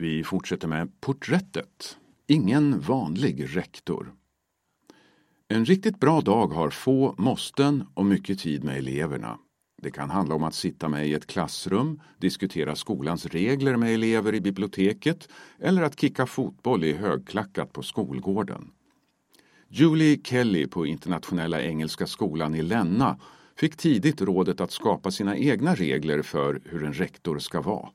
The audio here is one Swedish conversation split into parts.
Vi fortsätter med porträttet. Ingen vanlig rektor. En riktigt bra dag har få måsten och mycket tid med eleverna. Det kan handla om att sitta med i ett klassrum, diskutera skolans regler med elever i biblioteket eller att kicka fotboll i högklackat på skolgården. Julie Kelly på Internationella Engelska Skolan i Länna fick tidigt rådet att skapa sina egna regler för hur en rektor ska vara.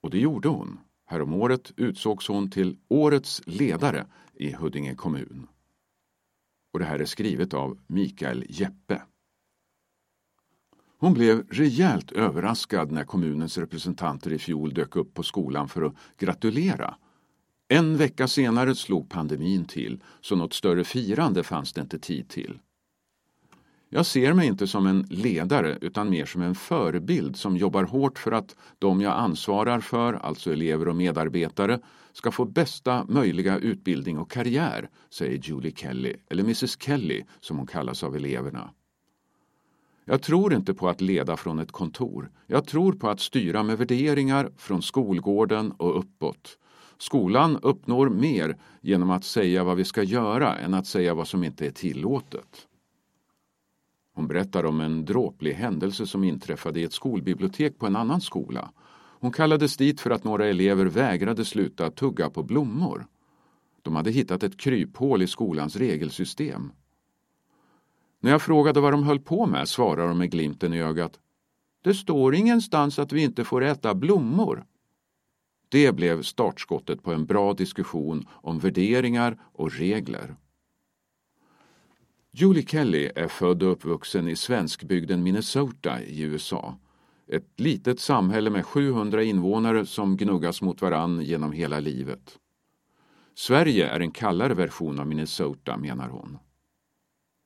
Och det gjorde hon. Häromåret utsågs hon till Årets ledare i Huddinge kommun. Och det här är skrivet av Mikael Jeppe. Hon blev rejält överraskad när kommunens representanter i fjol dök upp på skolan för att gratulera. En vecka senare slog pandemin till, så något större firande fanns det inte tid till. Jag ser mig inte som en ledare utan mer som en förebild som jobbar hårt för att de jag ansvarar för, alltså elever och medarbetare, ska få bästa möjliga utbildning och karriär, säger Julie Kelly, eller Mrs Kelly som hon kallas av eleverna. Jag tror inte på att leda från ett kontor. Jag tror på att styra med värderingar från skolgården och uppåt. Skolan uppnår mer genom att säga vad vi ska göra än att säga vad som inte är tillåtet. Hon berättar om en dråplig händelse som inträffade i ett skolbibliotek på en annan skola. Hon kallades dit för att några elever vägrade sluta tugga på blommor. De hade hittat ett kryphål i skolans regelsystem. När jag frågade vad de höll på med svarade de med glimten i ögat. Det står ingenstans att vi inte får äta blommor. Det blev startskottet på en bra diskussion om värderingar och regler. Julie Kelly är född och uppvuxen i svenskbygden Minnesota i USA. Ett litet samhälle med 700 invånare som gnuggas mot varann genom hela livet. Sverige är en kallare version av Minnesota, menar hon.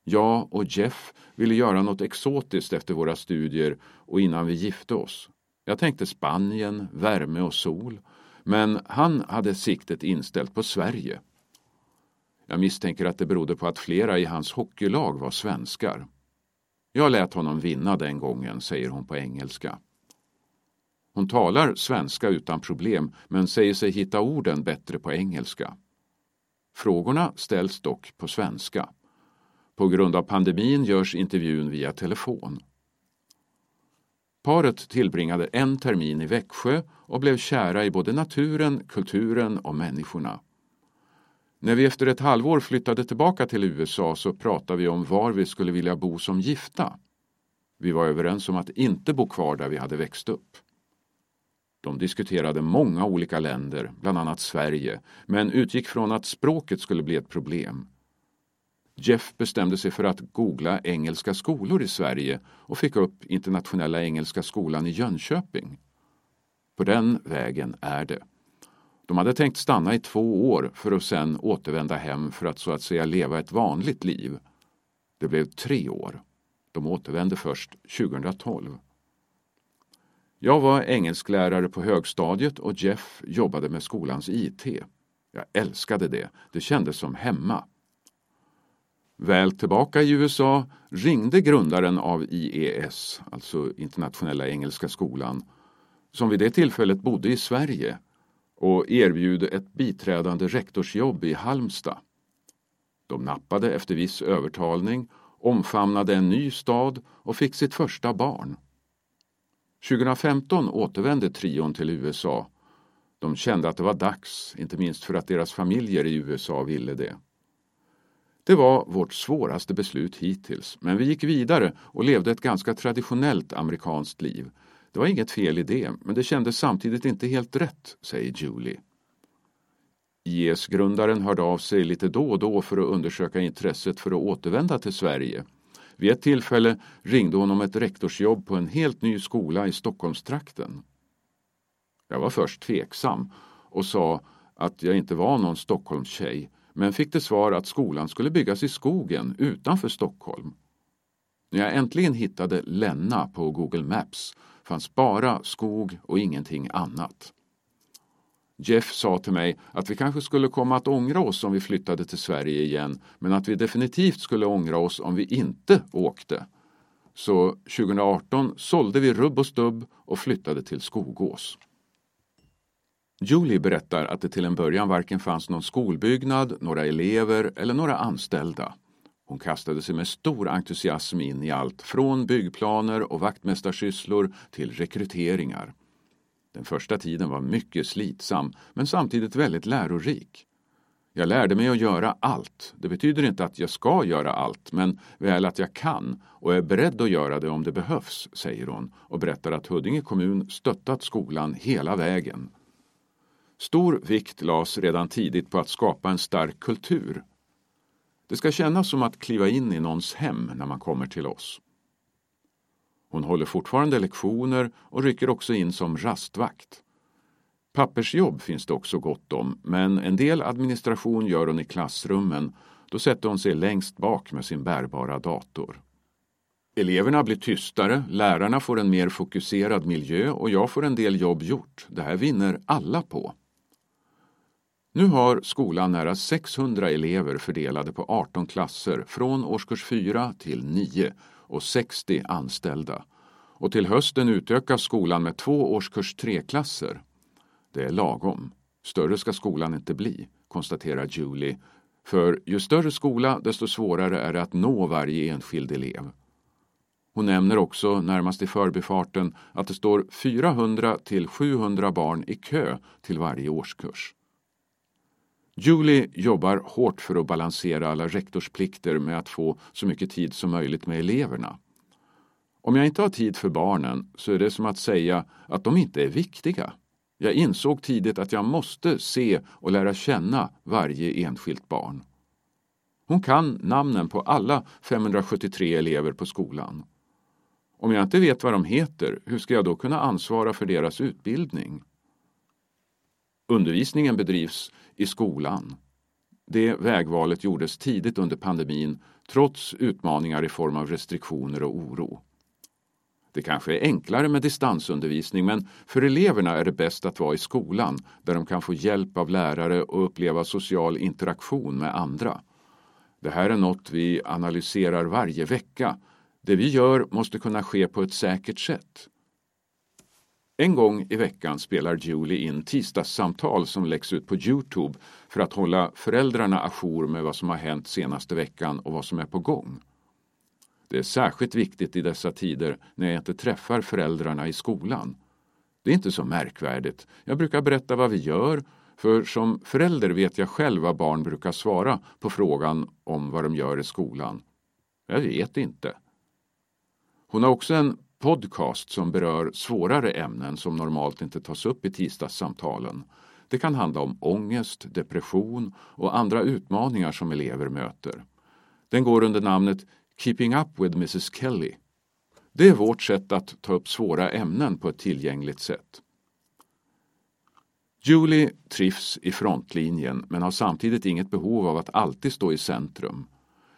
Jag och Jeff ville göra något exotiskt efter våra studier och innan vi gifte oss. Jag tänkte Spanien, värme och sol. Men han hade siktet inställt på Sverige. Jag misstänker att det berodde på att flera i hans hockeylag var svenskar. Jag lät honom vinna den gången, säger hon på engelska. Hon talar svenska utan problem men säger sig hitta orden bättre på engelska. Frågorna ställs dock på svenska. På grund av pandemin görs intervjun via telefon. Paret tillbringade en termin i Växjö och blev kära i både naturen, kulturen och människorna. När vi efter ett halvår flyttade tillbaka till USA så pratade vi om var vi skulle vilja bo som gifta. Vi var överens om att inte bo kvar där vi hade växt upp. De diskuterade många olika länder, bland annat Sverige, men utgick från att språket skulle bli ett problem. Jeff bestämde sig för att googla engelska skolor i Sverige och fick upp Internationella Engelska Skolan i Jönköping. På den vägen är det. De hade tänkt stanna i två år för att sedan återvända hem för att så att säga leva ett vanligt liv. Det blev tre år. De återvände först 2012. Jag var engelsklärare på högstadiet och Jeff jobbade med skolans IT. Jag älskade det. Det kändes som hemma. Väl tillbaka i USA ringde grundaren av IES, alltså Internationella Engelska Skolan, som vid det tillfället bodde i Sverige och erbjöd ett biträdande rektorsjobb i Halmstad. De nappade efter viss övertalning, omfamnade en ny stad och fick sitt första barn. 2015 återvände trion till USA. De kände att det var dags, inte minst för att deras familjer i USA ville det. Det var vårt svåraste beslut hittills, men vi gick vidare och levde ett ganska traditionellt amerikanskt liv. Det var inget fel i det, men det kändes samtidigt inte helt rätt, säger Julie. IS-grundaren hörde av sig lite då och då för att undersöka intresset för att återvända till Sverige. Vid ett tillfälle ringde hon om ett rektorsjobb på en helt ny skola i Stockholmstrakten. Jag var först tveksam och sa att jag inte var någon Stockholmstjej men fick det svar att skolan skulle byggas i skogen utanför Stockholm. När jag äntligen hittade Länna på Google Maps fanns bara skog och ingenting annat. Jeff sa till mig att vi kanske skulle komma att ångra oss om vi flyttade till Sverige igen men att vi definitivt skulle ångra oss om vi inte åkte. Så 2018 sålde vi rubb och stubb och flyttade till Skogås. Julie berättar att det till en början varken fanns någon skolbyggnad, några elever eller några anställda. Hon kastade sig med stor entusiasm in i allt från byggplaner och vaktmästarsysslor till rekryteringar. Den första tiden var mycket slitsam men samtidigt väldigt lärorik. Jag lärde mig att göra allt. Det betyder inte att jag ska göra allt, men väl att jag kan och är beredd att göra det om det behövs, säger hon och berättar att Huddinge kommun stöttat skolan hela vägen. Stor vikt lades redan tidigt på att skapa en stark kultur. Det ska kännas som att kliva in i någons hem när man kommer till oss. Hon håller fortfarande lektioner och rycker också in som rastvakt. Pappersjobb finns det också gott om, men en del administration gör hon i klassrummen. Då sätter hon sig längst bak med sin bärbara dator. Eleverna blir tystare, lärarna får en mer fokuserad miljö och jag får en del jobb gjort. Det här vinner alla på. Nu har skolan nära 600 elever fördelade på 18 klasser från årskurs 4 till 9 och 60 anställda. Och till hösten utökas skolan med två årskurs 3-klasser. Det är lagom. Större ska skolan inte bli, konstaterar Julie. För ju större skola, desto svårare är det att nå varje enskild elev. Hon nämner också, närmast i förbifarten, att det står 400 till 700 barn i kö till varje årskurs. Julie jobbar hårt för att balansera alla rektorsplikter med att få så mycket tid som möjligt med eleverna. Om jag inte har tid för barnen så är det som att säga att de inte är viktiga. Jag insåg tidigt att jag måste se och lära känna varje enskilt barn. Hon kan namnen på alla 573 elever på skolan. Om jag inte vet vad de heter, hur ska jag då kunna ansvara för deras utbildning? Undervisningen bedrivs i skolan. Det vägvalet gjordes tidigt under pandemin trots utmaningar i form av restriktioner och oro. Det kanske är enklare med distansundervisning men för eleverna är det bäst att vara i skolan där de kan få hjälp av lärare och uppleva social interaktion med andra. Det här är något vi analyserar varje vecka. Det vi gör måste kunna ske på ett säkert sätt. En gång i veckan spelar Julie in tisdagssamtal som läggs ut på Youtube för att hålla föräldrarna ajour med vad som har hänt senaste veckan och vad som är på gång. Det är särskilt viktigt i dessa tider när jag inte träffar föräldrarna i skolan. Det är inte så märkvärdigt. Jag brukar berätta vad vi gör, för som förälder vet jag själv vad barn brukar svara på frågan om vad de gör i skolan. Jag vet inte. Hon har också en podcast som berör svårare ämnen som normalt inte tas upp i tisdagssamtalen. Det kan handla om ångest, depression och andra utmaningar som elever möter. Den går under namnet Keeping Up with Mrs Kelly. Det är vårt sätt att ta upp svåra ämnen på ett tillgängligt sätt. Julie trivs i frontlinjen men har samtidigt inget behov av att alltid stå i centrum.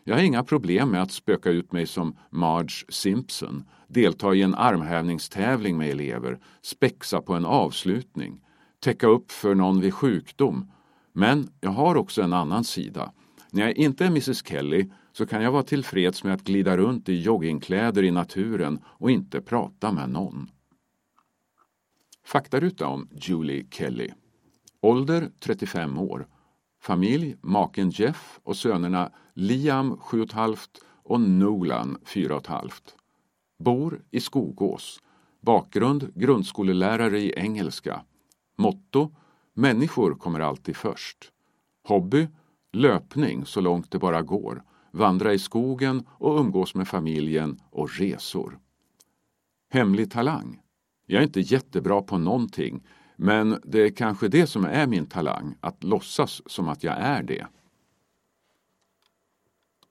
Jag har inga problem med att spöka ut mig som Marge Simpson, delta i en armhävningstävling med elever, spexa på en avslutning, täcka upp för någon vid sjukdom. Men jag har också en annan sida. När jag inte är Mrs Kelly så kan jag vara tillfreds med att glida runt i joggingkläder i naturen och inte prata med någon. Faktaruta om Julie Kelly. Ålder 35 år. Familj, maken Jeff och sönerna Liam 7,5 och Nolan 4,5. Bor i Skogås. Bakgrund grundskolelärare i engelska. Motto Människor kommer alltid först. Hobby Löpning så långt det bara går. Vandra i skogen och umgås med familjen och resor. Hemlig talang. Jag är inte jättebra på någonting men det är kanske det som är min talang, att låtsas som att jag är det.